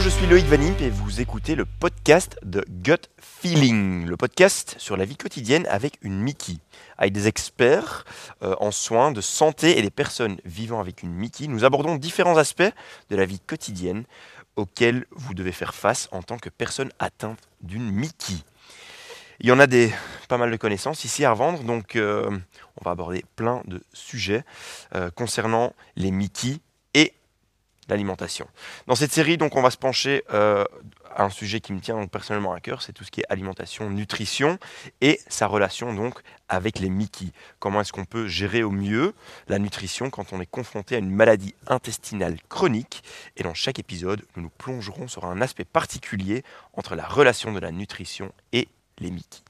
Je suis Loïc Vanimp et vous écoutez le podcast de Gut Feeling, le podcast sur la vie quotidienne avec une Mickey. Avec des experts euh, en soins de santé et des personnes vivant avec une Mickey, nous abordons différents aspects de la vie quotidienne auxquels vous devez faire face en tant que personne atteinte d'une Mickey. Il y en a des, pas mal de connaissances ici à revendre, donc euh, on va aborder plein de sujets euh, concernant les Mickey l'alimentation. Dans cette série, donc, on va se pencher euh, à un sujet qui me tient donc, personnellement à cœur, c'est tout ce qui est alimentation, nutrition et sa relation donc avec les Mickey. Comment est-ce qu'on peut gérer au mieux la nutrition quand on est confronté à une maladie intestinale chronique? Et dans chaque épisode, nous nous plongerons sur un aspect particulier entre la relation de la nutrition et les Mickey.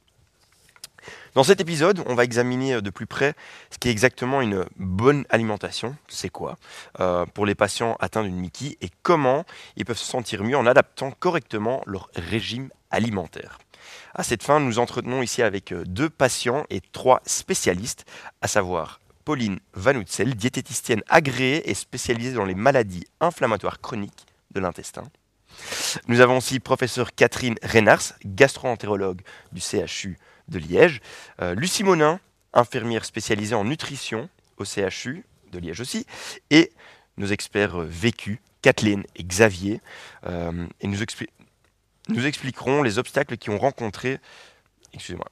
Dans cet épisode, on va examiner de plus près ce qui est exactement une bonne alimentation, c'est quoi, euh, pour les patients atteints d'une Mickey et comment ils peuvent se sentir mieux en adaptant correctement leur régime alimentaire. À cette fin, nous entretenons ici avec euh, deux patients et trois spécialistes, à savoir Pauline Vanutzel, diététicienne agréée et spécialisée dans les maladies inflammatoires chroniques de l'intestin. Nous avons aussi professeur Catherine Reynars, gastro-entérologue du CHU de Liège. Euh, Lucie Monin, infirmière spécialisée en nutrition au CHU de Liège aussi. Et nos experts euh, vécus, Kathleen et Xavier. Euh, et nous, nous expliqueront les obstacles qu'ils ont rencontrés. Excusez-moi.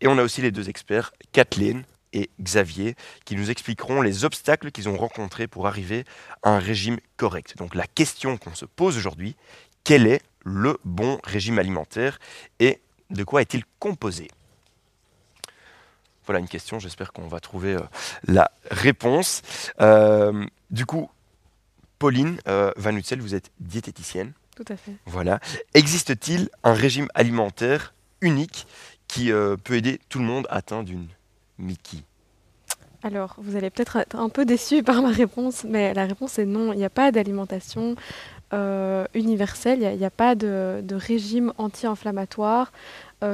Et on a aussi les deux experts, Kathleen et Xavier, qui nous expliqueront les obstacles qu'ils ont rencontrés pour arriver à un régime correct. Donc la question qu'on se pose aujourd'hui, quel est le bon régime alimentaire et de quoi est-il composé? Voilà une question, j'espère qu'on va trouver euh, la réponse. Euh, du coup, Pauline euh, Van Utzel, vous êtes diététicienne. Tout à fait. Voilà. Existe-t-il un régime alimentaire unique qui peut aider tout le monde atteint d'une Mickey? Alors, vous allez peut-être être un peu déçu par ma réponse, mais la réponse est non. Il n'y a pas d'alimentation euh, universelle, il n'y a, pas de, régime anti-inflammatoire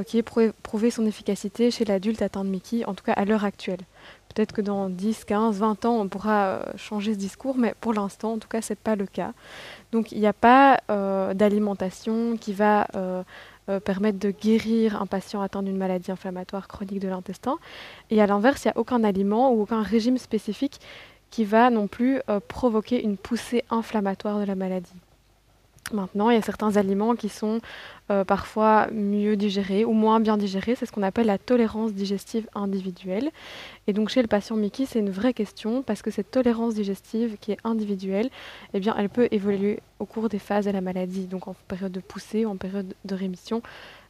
qui ait prouvé, son efficacité chez l'adulte atteint de Mickey, en tout cas à l'heure actuelle. Peut-être que dans 10, 15, 20 ans, on pourra euh, changer ce discours, mais pour l'instant, en tout cas, ce n'est pas le cas. Donc, il n'y a pas d'alimentation qui va euh, permettre de guérir un patient atteint d'une maladie inflammatoire chronique de l'intestin. Et à l'inverse, il n'y a aucun aliment ou aucun régime spécifique qui va non plus euh, provoquer une poussée inflammatoire de la maladie. Maintenant, il y a certains aliments qui sont euh, parfois mieux digérés ou moins bien digérés. C'est ce qu'on appelle la tolérance digestive individuelle. Et donc chez le patient Mickey, c'est une vraie question parce que cette tolérance digestive qui est individuelle, eh bien, elle peut évoluer au cours des phases de la maladie. Donc en période de poussée ou en période de rémission,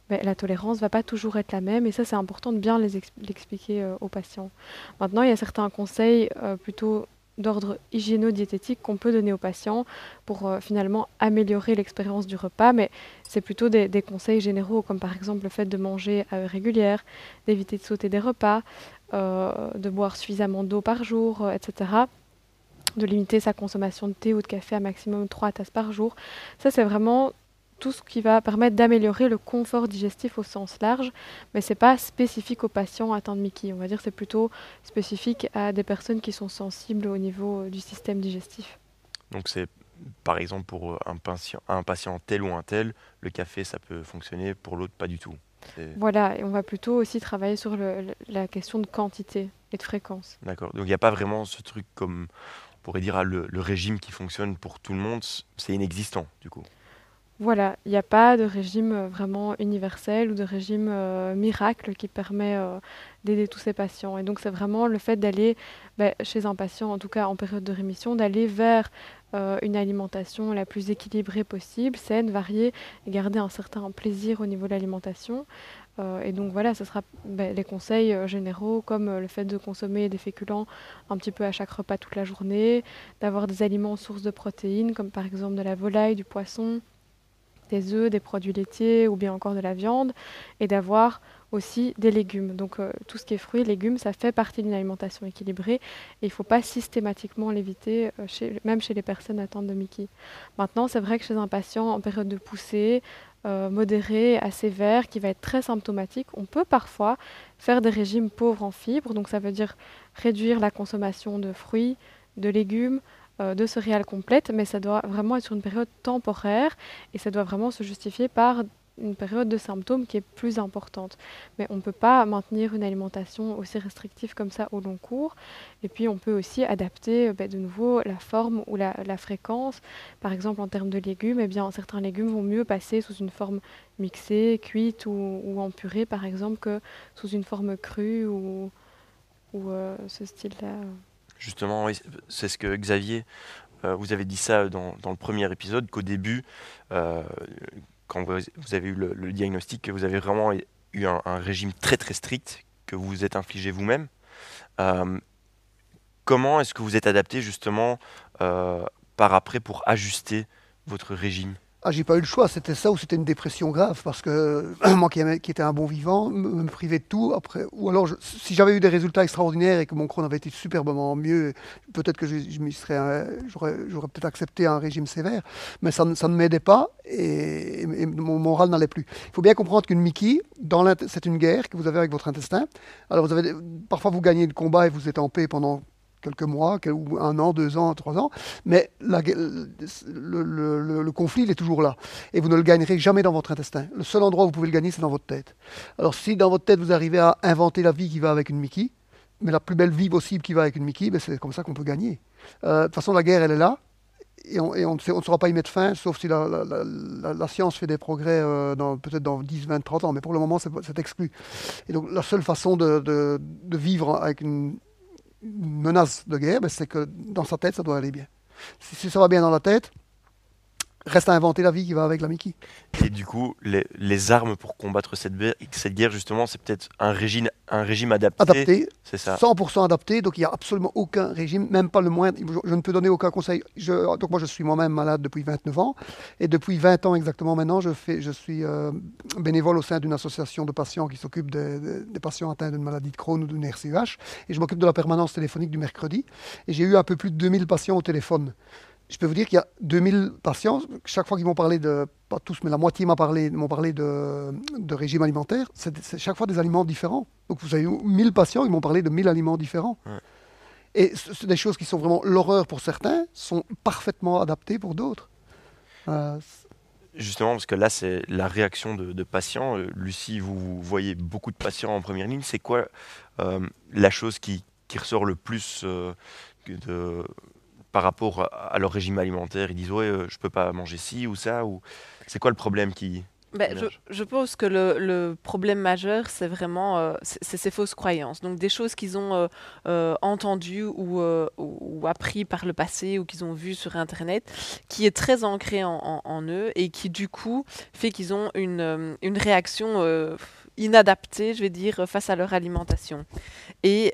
ben, la tolérance ne va pas toujours être la même et ça c'est important de bien l'expliquer euh, aux patients. Maintenant, il y a certains conseils euh, plutôt d'ordre hygiéno-diététique qu'on peut donner aux patients pour euh, finalement améliorer l'expérience du repas, mais c'est plutôt des, conseils généraux comme par exemple le fait de manger à heure régulière, d'éviter de sauter des repas, euh, de boire suffisamment d'eau par jour, euh, etc. De limiter sa consommation de thé ou de café à maximum 3 tasses par jour. Ça, c'est vraiment tout ce qui va permettre d'améliorer le confort digestif au sens large, mais ce n'est pas spécifique aux patients atteints de Mickey. On va dire c'est plutôt spécifique à des personnes qui sont sensibles au niveau euh, du système digestif. Donc c'est par exemple pour euh, un patient, un patient tel ou un tel, le café ça peut fonctionner, pour l'autre pas du tout. Voilà, et on va plutôt aussi travailler sur la question de quantité et de fréquence. D'accord, donc il n'y a pas vraiment ce truc comme, on pourrait dire, ah, le régime qui fonctionne pour tout le monde, c'est inexistant du coup. Voilà, il n'y a pas de régime euh, vraiment universel ou de régime euh, miracle qui permet euh, d'aider tous ces patients. Et donc c'est vraiment le fait d'aller ben, chez un patient, en tout cas en période de rémission, d'aller vers une alimentation la plus équilibrée possible, saine, variée, et garder un certain plaisir au niveau de l'alimentation. et donc voilà, ce sera ben, les conseils généraux comme le fait de consommer des féculents un petit peu à chaque repas toute la journée, d'avoir des aliments sources de protéines comme par exemple de la volaille, du poisson des œufs, des produits laitiers ou bien encore de la viande, et d'avoir aussi des légumes. Donc euh, tout ce qui est fruits, légumes, ça fait partie d'une alimentation équilibrée et il ne faut pas systématiquement l'éviter, euh, même chez les personnes atteintes de Mickey. Maintenant, c'est vrai que chez un patient en période de poussée, euh, modéré à sévère, qui va être très symptomatique, on peut parfois faire des régimes pauvres en fibres, donc ça veut dire réduire la consommation de fruits, de légumes, de céréales complètes, mais ça doit vraiment être sur une période temporaire et ça doit vraiment se justifier par une période de symptômes qui est plus importante. Mais on ne peut pas maintenir une alimentation aussi restrictive comme ça au long cours. Et puis on peut aussi adapter ben, de nouveau la forme ou la, fréquence. Par exemple en termes de légumes, eh bien, certains légumes vont mieux passer sous une forme mixée, cuite ou, en purée par exemple que sous une forme crue ou, ou euh, ce style-là. Justement, c'est ce que Xavier, euh, vous avez dit ça dans, dans le premier épisode, qu'au début, euh, quand vous, avez eu le, diagnostic, que vous avez vraiment eu un, régime très très strict que vous vous êtes infligé vous-même. Euh, comment est-ce que vous êtes adapté justement euh, par après pour ajuster votre régime? Ah, j'ai pas eu le choix, c'était ça ou c'était une dépression grave parce que moi qui, étais un bon vivant, me, me privais de tout après. Ou alors, si j'avais eu des résultats extraordinaires et que mon Crohn avait été superbement mieux, peut-être que j'aurais, j'aurais peut-être accepté un régime sévère, mais ça, ça ne m'aidait pas et, mon moral n'allait plus. Il faut bien comprendre qu'une Mickey, c'est une guerre que vous avez avec votre intestin. Alors, vous avez, parfois vous gagnez le combat et vous êtes en paix pendant quelques mois, un an, deux ans, trois ans, mais le, conflit, il est toujours là. Et vous ne le gagnerez jamais dans votre intestin. Le seul endroit où vous pouvez le gagner, c'est dans votre tête. Alors si dans votre tête, vous arrivez à inventer la vie qui va avec une Mickey, mais la plus belle vie possible qui va avec une Mickey, ben c'est comme ça qu'on peut gagner. Euh, de toute façon, la guerre, elle est là. Et on, ne saura pas y mettre fin, sauf si la, science fait des progrès euh, peut-être dans 10, 20, 30 ans. Mais pour le moment, c'est exclu. Et donc, la seule façon de, de vivre avec une, menace de guerre, ben, c'est que dans sa tête, ça doit aller bien. Si, ça va bien dans la tête, reste à inventer la vie qui va avec la Mickey. Et du coup, les, armes pour combattre cette, cette guerre, justement, c'est peut-être un régime, un régime adapté. Adapté, c'est ça. 100% adapté, donc il n'y a absolument aucun régime, même pas le moindre. Je, ne peux donner aucun conseil. Je, donc moi, je suis moi-même malade depuis 29 ans, et depuis 20 ans exactement maintenant, je, fais, je suis euh, bénévole au sein d'une association de patients qui s'occupe des, des, patients atteints d'une maladie de Crohn ou d'une RCH, et je m'occupe de la permanence téléphonique du mercredi, et j'ai eu un peu plus de 2000 patients au téléphone je peux vous dire qu'il y a 2000 patients, chaque fois qu'ils m'ont parlé de, pas tous, mais la moitié m'ont parlé, parlé de, de, régime alimentaire, c'est chaque fois des aliments différents. Donc vous avez 1000 patients, ils m'ont parlé de 1000 aliments différents. Et c'est des choses qui sont vraiment l'horreur pour certains, sont parfaitement adaptées pour d'autres. Euh, Justement, parce que là, c'est la réaction de, patients. Euh, Lucie, vous, voyez beaucoup de patients en première ligne. C'est quoi euh, la chose qui, qui, ressort le plus de par rapport à leur régime alimentaire Ils disent ouais, euh, je peux pas manger ci ou ça ou c'est quoi le problème qui ben, je, pense que le, problème majeur, c'est vraiment euh, ces fausses croyances. Donc des choses qu'ils ont euh, entendues ou, ou, appris par le passé ou qu'ils ont vues sur Internet, qui est très ancré en, eux et qui du coup fait qu'ils ont une, une réaction inadaptée, je vais dire, face à leur alimentation. Et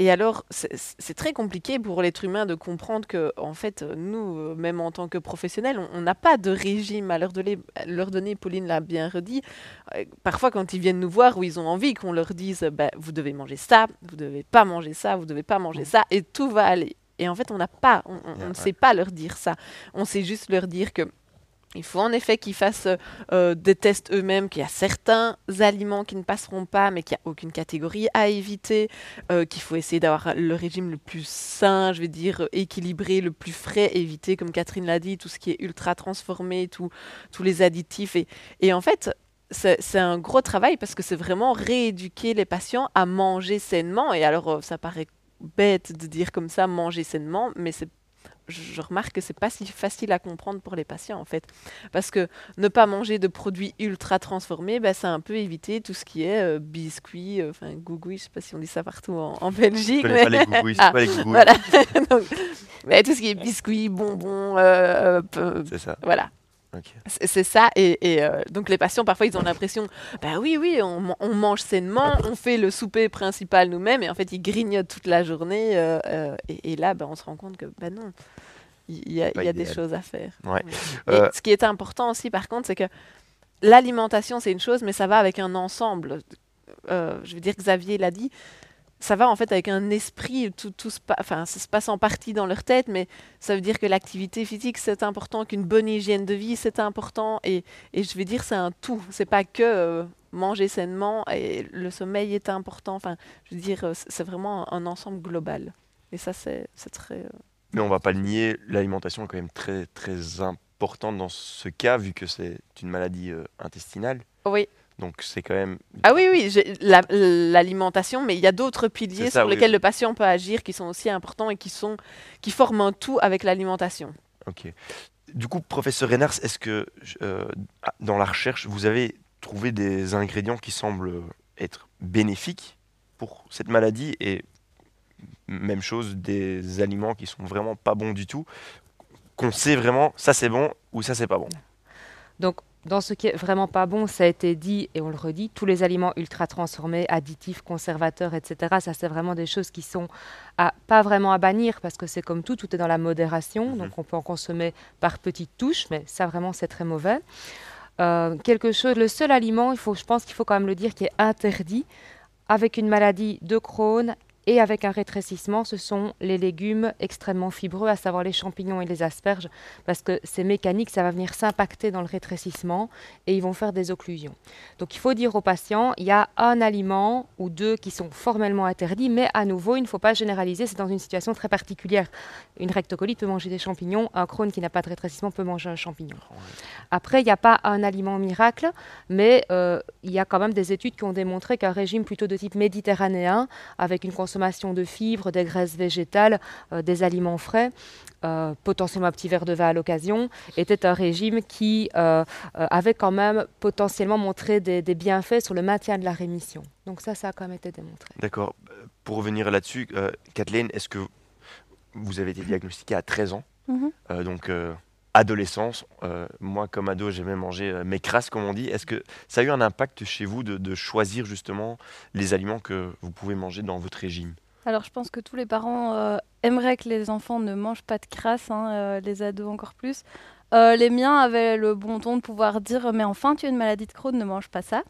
et alors, c'est très compliqué pour l'être humain de comprendre que, en fait, nous, euh, même en tant que professionnels, on n'a pas de régime à leur donner. Leur donner Pauline l'a bien redit. Euh, parfois, quand ils viennent nous voir, où ils ont envie qu'on leur dise, bah, vous devez manger ça, vous devez pas manger ça, vous devez pas manger ça, et tout va aller. Et en fait, on n'a pas, on ne sait pas leur dire ça. On sait juste leur dire que il faut en effet qu'ils fassent euh, des tests eux-mêmes, qu'il y a certains aliments qui ne passeront pas, mais qu'il n'y a aucune catégorie à éviter, euh, qu'il faut essayer d'avoir le régime le plus sain, je vais dire équilibré, le plus frais, éviter, comme Catherine l'a dit, tout ce qui est ultra transformé, tous les additifs. Et, et en fait, c'est un gros travail parce que c'est vraiment rééduquer les patients à manger sainement. Et alors, euh, ça paraît bête de dire comme ça manger sainement, mais c'est je remarque que c'est pas si facile à comprendre pour les patients en fait. Parce que ne pas manger de produits ultra transformés, bah, c'est un peu éviter tout ce qui est euh, biscuits, euh, enfin gougouis, je sais pas si on dit ça partout en, Belgique. Je mais... pas les gougouis, ah, pas les gougouis. Voilà. mais tout ce qui est biscuits, bonbons, euh, c'est ça. Voilà. C'est ça, et, euh, donc les patients parfois ils ont l'impression, bah oui oui, on, mange sainement, on fait le souper principal nous-mêmes, et en fait ils grignotent toute la journée, euh, euh, et, là bah, on se rend compte que bah non, il y a, y a des choses à faire. ce qui est important aussi par contre, c'est que l'alimentation c'est une chose, mais ça va avec un ensemble. je veux dire, Xavier l'a dit, ça va en fait avec un esprit, tout, tout se, enfin, ça se passe en partie dans leur tête, mais ça veut dire que l'activité physique c'est important, qu'une bonne hygiène de vie c'est important, et, et, je vais dire c'est un tout, c'est pas que euh, manger sainement et le sommeil est important, enfin je veux dire euh, c'est vraiment un ensemble global, et ça c'est très, euh, Mais on va pas le nier, l'alimentation est quand même très très importante dans ce cas vu que c'est une maladie euh, intestinale. Oui. Donc c'est quand même. Ah oui, oui, la- l'alimentation, mais il y a d'autres piliers ça, sur oui. lesquels le patient peut agir qui sont aussi importants et qui, sont, qui forment un tout avec l'alimentation. Ok. Du coup, professeur Reinars, est-ce que euh, dans la recherche, vous avez trouvé des ingrédients qui semblent être bénéfiques pour cette maladie et même chose des aliments qui sont vraiment pas bons du tout, qu'on sait vraiment ça c'est bon ou ça c'est pas bon. Donc, dans ce qui est vraiment pas bon, ça a été dit et on le redit, tous les aliments ultra transformés, additifs, conservateurs, etc. Ça, c'est vraiment des choses qui sont à, pas vraiment à bannir parce que c'est comme tout, tout est dans la modération. Mhm. Donc, on peut en consommer par petites touches, mais ça, vraiment, c'est très mauvais. Euh, quelque chose, le seul aliment, il faut, je pense qu'il faut quand même le dire, qui est interdit avec une maladie de Crohn et avec un rétrécissement, ce sont les légumes extrêmement fibreux, à savoir les champignons et les asperges, parce que c'est mécanique, ça va venir s'impacter dans le rétrécissement et ils vont faire des occlusions. Donc il faut dire aux patients, il y a un aliment ou deux qui sont formellement interdits, mais à nouveau, il ne faut pas généraliser, c'est dans une situation très particulière. Une rectocolite peut manger des champignons, un Crohn qui n'a pas de rétrécissement peut manger un champignon. Après, il n'y a pas un aliment miracle, mais euh, il y a quand même des études qui ont démontré qu'un régime plutôt de type méditerranéen, avec une consommation de fibres, des graisses végétales, euh, des aliments frais, euh, potentiellement un petit verre de vin à l'occasion, était un régime qui euh, avait quand même potentiellement montré des, des bienfaits sur le maintien de la rémission. Donc ça, ça a quand même été démontré. D'accord. Pour revenir là-dessus, euh, Kathleen, est-ce que vous avez été diagnostiquée à 13 ans? Mhm. Euh, donc euh, adolescence, euh, moi comme ado j'aimais manger euh, mes crasses comme on dit. Est-ce que ça a eu un impact chez vous de, choisir justement les aliments que vous pouvez manger dans votre régime? Alors je pense que tous les parents euh, aimeraient que les enfants ne mangent pas de crasse, hein, les ados encore plus. Les miens avaient le bon ton de pouvoir dire mais enfin tu as une maladie de Crohn, ne mange pas ça.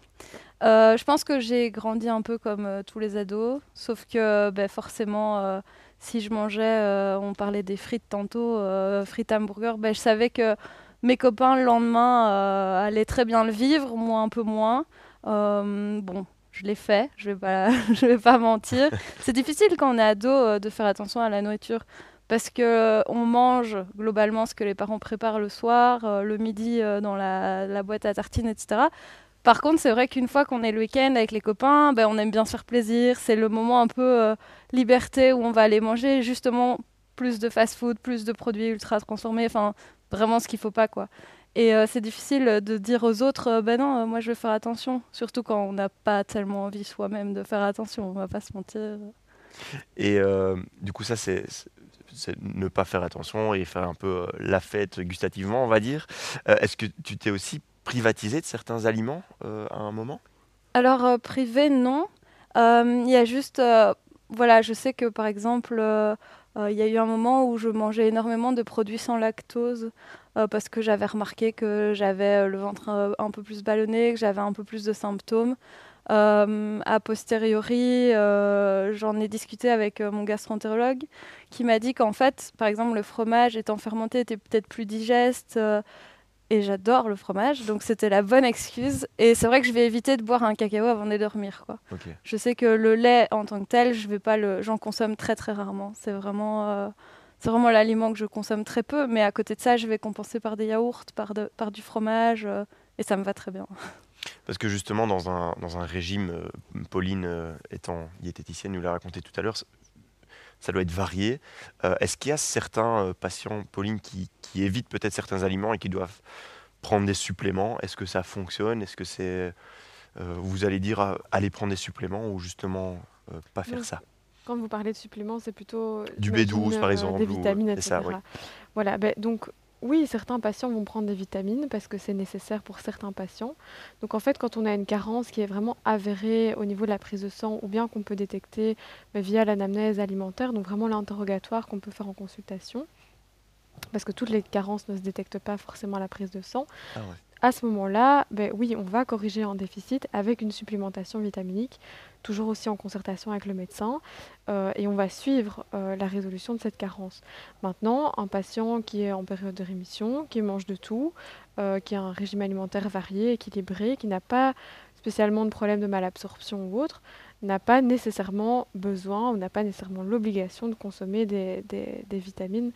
Je pense que j'ai grandi un peu comme tous les ados, sauf que ben, forcément si je mangeais, euh, on parlait des frites tantôt, euh, frites hamburger, ben, je savais que mes copains le lendemain euh, allaient très bien le vivre, moi un peu moins. Bon, je l'ai fait, je vais pas, je vais pas mentir. C'est difficile quand on est ado de faire attention à la nourriture parce que on mange globalement ce que les parents préparent le soir, le midi dans la, la boîte à tartines, etc. Par contre, c'est vrai qu'une fois qu'on est le week-end avec les copains, ben, on aime bien se faire plaisir. C'est le moment un peu liberté où on va aller manger justement plus de fast-food, plus de produits ultra transformés, enfin vraiment ce qu'il faut pas quoi. Et euh, c'est difficile de dire aux autres, euh, ben non, euh, moi je vais faire attention, surtout quand on n'a pas tellement envie soi-même de faire attention, on va pas se mentir. Et du coup ça c'est ne pas faire attention et faire un peu la fête gustativement on va dire. Est-ce que tu t'es aussi privatisé de certains aliments à un moment? Alors, privé, non. Il y a juste. Voilà, je sais que par exemple, euh, euh, il y a eu un moment où je mangeais énormément de produits sans lactose euh, parce que j'avais remarqué que j'avais le ventre un peu plus ballonné, que j'avais un peu plus de symptômes. A posteriori, j'en ai discuté avec mon gastroentérologue qui m'a dit qu'en fait, par exemple, le fromage étant fermenté était peut-être plus digeste. Et j'adore le fromage, donc c'était la bonne excuse. Et c'est vrai que je vais éviter de boire un cacao avant de dormir. Quoi. Je sais que le lait en tant que tel, je vais pas le, j'en consomme très très rarement. C'est vraiment, euh, c'est vraiment l'aliment que je consomme très peu. Mais à côté de ça, je vais compenser par des yaourts, par, de- par du fromage, euh, et ça me va très bien. Parce que justement, dans un, dans un régime, euh, Pauline étant diététicienne, nous l'a raconté tout à l'heure, ça, ça doit être varié. Euh, Est-ce qu'il y a certains euh, patients, Pauline, qui, qui évitent peut-être certains aliments et qui doivent prendre des suppléments? Est-ce que ça fonctionne? Est-ce que c'est... euh, vous allez dire, euh, allez prendre des suppléments ou justement euh, pas faire ça? Quand vous parlez de suppléments, c'est plutôt Du j'imagine, B12 par exemple, des ou- vitamines, ça, etc. oui. Voilà, ben, donc oui, certains patients vont prendre des vitamines parce que c'est nécessaire pour certains patients. Donc en fait, quand on a une carence qui est vraiment avérée au niveau de la prise de sang ou bien qu'on peut détecter ben, via l'anamnèse alimentaire, donc vraiment l'interrogatoire qu'on peut faire en consultation, parce que toutes les carences ne se détectent pas forcément à la prise de sang. Ah. À ce moment-là, ben oui, on va corriger un déficit avec une supplémentation vitaminique, toujours aussi en concertation avec le médecin, euh, et on va suivre euh, la résolution de cette carence. Maintenant, un patient qui est en période de rémission, qui mange de tout, euh, qui a un régime alimentaire varié, équilibré, qui n'a pas spécialement de problèmes de malabsorption ou autre, n'a pas nécessairement besoin ou n'a pas nécessairement l'obligation de consommer des, vitamines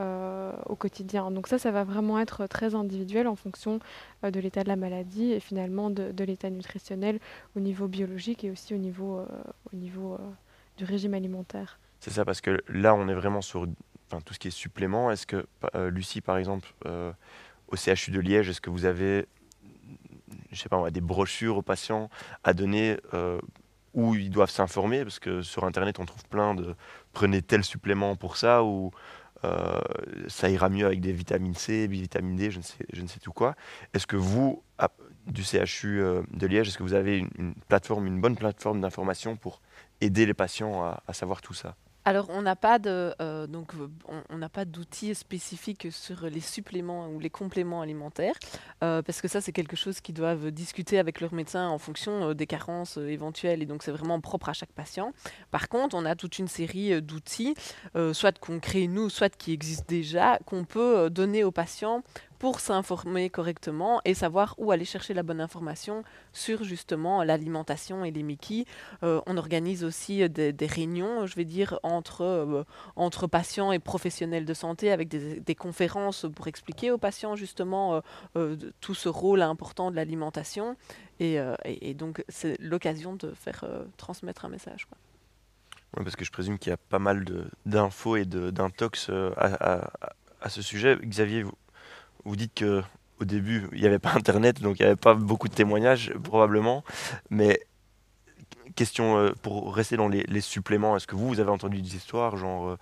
euh, au quotidien. Donc ça, ça va vraiment être très individuel en fonction euh, de l'état de la maladie et finalement de, l'état nutritionnel au niveau biologique et aussi au niveau, euh, au niveau du régime alimentaire. C'est ça, parce que là, on est vraiment sur tout ce qui est supplément. Est-ce que, Lucie, par exemple, au CHU de Liège, est-ce que vous avez je sais pas, des brochures aux patients à donner où ils doivent s'informer, parce que sur Internet, on trouve plein de prenez tel supplément pour ça, ou euh, ça ira mieux avec des vitamines C, vitamine D, je ne sais, je ne sais tout quoi. Est-ce que vous, du CHU euh, de Liège, est-ce que vous avez une, plateforme, une bonne plateforme d'information pour aider les patients à savoir tout ça? Alors, on n'a pas de euh, donc on n'a pas d'outils spécifiques sur les suppléments ou les compléments alimentaires euh, parce que ça c'est quelque chose qu'ils doivent discuter avec leur médecin en fonction euh, des carences éventuelles et donc c'est vraiment propre à chaque patient. Par contre, on a toute une série d'outils, soit qu'on crée nous, soit qui existent déjà, qu'on peut donner aux patients pour s'informer correctement et savoir où aller chercher la bonne information sur justement l'alimentation et les Mickey. Euh, on organise aussi des, réunions, je vais dire, entre, euh, entre patients et professionnels de santé avec des, conférences pour expliquer aux patients justement euh, tout ce rôle important de l'alimentation. Et, donc c'est l'occasion de faire transmettre un message. parce que je présume qu'il y a pas mal d'infos et d'intox à, à, ce sujet. Xavier, vous, vous dites que au début, il n'y avait pas Internet, donc il n'y avait pas beaucoup de témoignages, probablement. Mais question euh, pour rester dans les, les suppléments, est-ce que vous, vous avez entendu des histoires, genre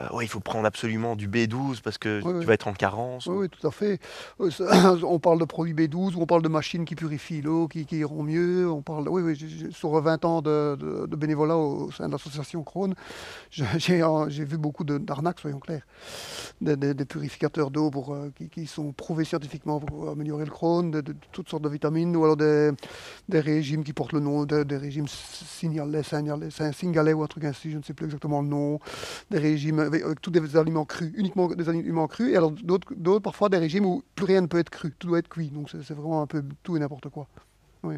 euh, euh, ouais, il faut prendre absolument du B12 parce que tu vas être en carence. Oui, tout à fait. Euh, on parle de produits B12 ou on parle de machines qui purifient l'eau, qui, iront mieux. On parle, oui, oui, sur 20 ans de, bénévolat au sein de l'association Crohn, j'ai vu beaucoup d'arnaques, soyons clairs. Des, purificateurs d'eau euh, qui, qui, sont prouvés scientifiquement pour améliorer le Crohn, de, toutes sortes de vitamines, ou alors des, régimes qui portent le nom, des régimes signalés, signalés, ou un truc ainsi, je ne sais plus exactement le nom, des régimes avec, tous des aliments crus, uniquement des aliments crus, et alors d'autres parfois des régimes où plus rien ne peut être cru, tout doit être cuit. Donc c'est vraiment un peu tout et n'importe quoi. Oui.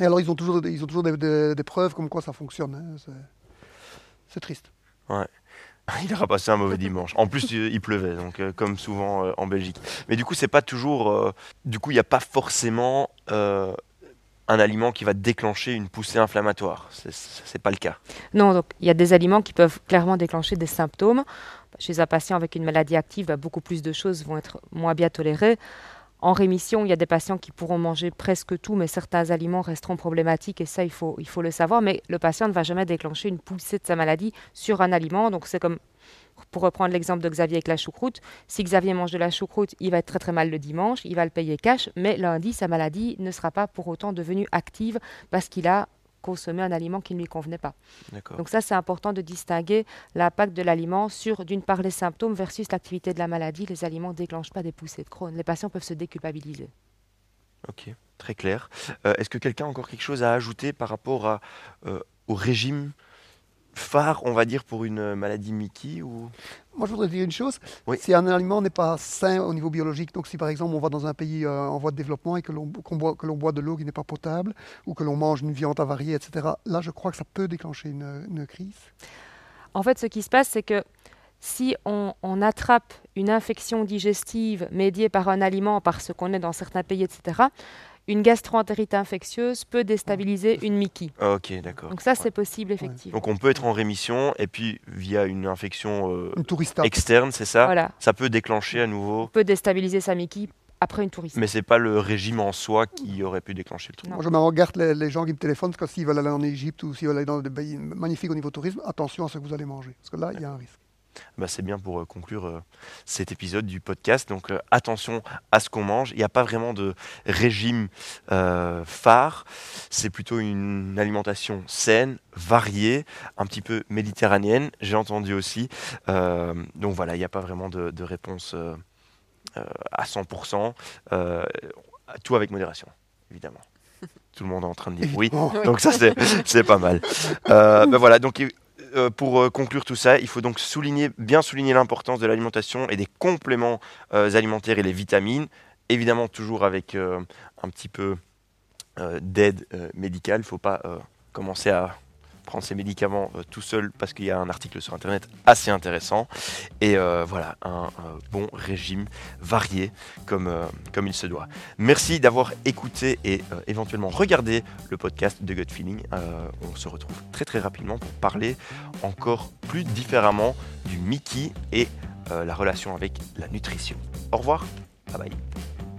Et alors ils ont toujours, ils ont toujours des, preuves comme quoi ça fonctionne. Hein. C'est triste. Ouais. Il aura passé un mauvais dimanche. En plus, il pleuvait, donc euh, comme souvent euh, en Belgique. Mais du coup, c'est pas toujours. Euh, du coup, il n'y a pas forcément un aliment qui va déclencher une poussée inflammatoire. Ce n'est pas le cas. Non, donc il y a des aliments qui peuvent clairement déclencher des symptômes. Chez un patient avec une maladie active, bah, beaucoup plus de choses vont être moins bien tolérées. En rémission, il y a des patients qui pourront manger presque tout, mais certains aliments resteront problématiques et ça, il faut, il faut le savoir. Mais le patient ne va jamais déclencher une poussée de sa maladie sur un aliment. Donc c'est comme pour reprendre l'exemple de Xavier avec la choucroute, si Xavier mange de la choucroute, il va être très très mal le dimanche, il va le payer cash, mais lundi, sa maladie ne sera pas pour autant devenue active parce qu'il a consommé un aliment qui ne lui convenait pas. Donc ça, c'est important de distinguer l'impact de l'aliment sur, d'une part, les symptômes versus l'activité de la maladie. Les aliments ne déclenchent pas des poussées de Crohn. Les patients peuvent se déculpabiliser. Ok, très clair. Euh, est-ce que quelqu'un a encore quelque chose à ajouter par rapport à, euh, au régime phare, on va dire, pour une maladie Mickey ou... Moi, je voudrais dire une chose. Si un aliment n'est pas sain au niveau biologique, donc si par exemple on va dans un pays euh, en voie de développement et que l'on boit, boit, de l'eau qui n'est pas potable, ou que l'on mange une viande avariée, etc., là, je crois que ça peut déclencher une, crise. En fait, ce qui se passe, c'est que si on, on, attrape une infection digestive médiée par un aliment, parce qu'on est dans certains pays, etc., une gastroentérite infectieuse peut déstabiliser une Mickey. Ok, d'accord. Donc ça, c'est possible, effectivement. Donc on peut être en rémission et puis via une infection euh, externe, c'est ça? Voilà. Ça peut déclencher à nouveau. On peut déstabiliser sa Mickey après une touriste. Mais c'est pas le régime en soi qui aurait pu déclencher le truc. Moi, je me regarde les, gens qui me téléphonent parce que s'ils veulent aller en Égypte ou s'ils veulent aller dans des pays magnifiques au niveau tourisme, attention à ce que vous allez manger. Parce que là, il y a un risque. Bah, c'est bien pour euh, conclure euh, cet épisode du podcast. Donc euh, attention à ce qu'on mange. Il n'y a pas vraiment de régime phare. C'est plutôt une alimentation saine, variée, un petit peu méditerranéenne. J'ai entendu aussi. donc voilà, il n'y a pas vraiment de, de réponse à 100%. tout avec modération, évidemment tout le monde est en train de dire oui. Donc ça, c'est pas mal. ben voilà, donc euh, pour euh, conclure tout ça, il faut donc bien souligner l'importance de l'alimentation et des compléments euh, alimentaires et les vitamines. Évidemment, toujours avec un petit peu d'aide médicale. Il ne faut pas commencer à prendre ces médicaments euh, tout seul parce qu'il y a un article sur internet assez intéressant et euh, voilà un, euh, bon régime varié comme, comme il se doit. Merci d'avoir écouté et éventuellement regardé le podcast de Gut Feeling. On se retrouve très très rapidement pour parler encore plus différemment du Mickey et la relation avec la nutrition. Au revoir, bye bye.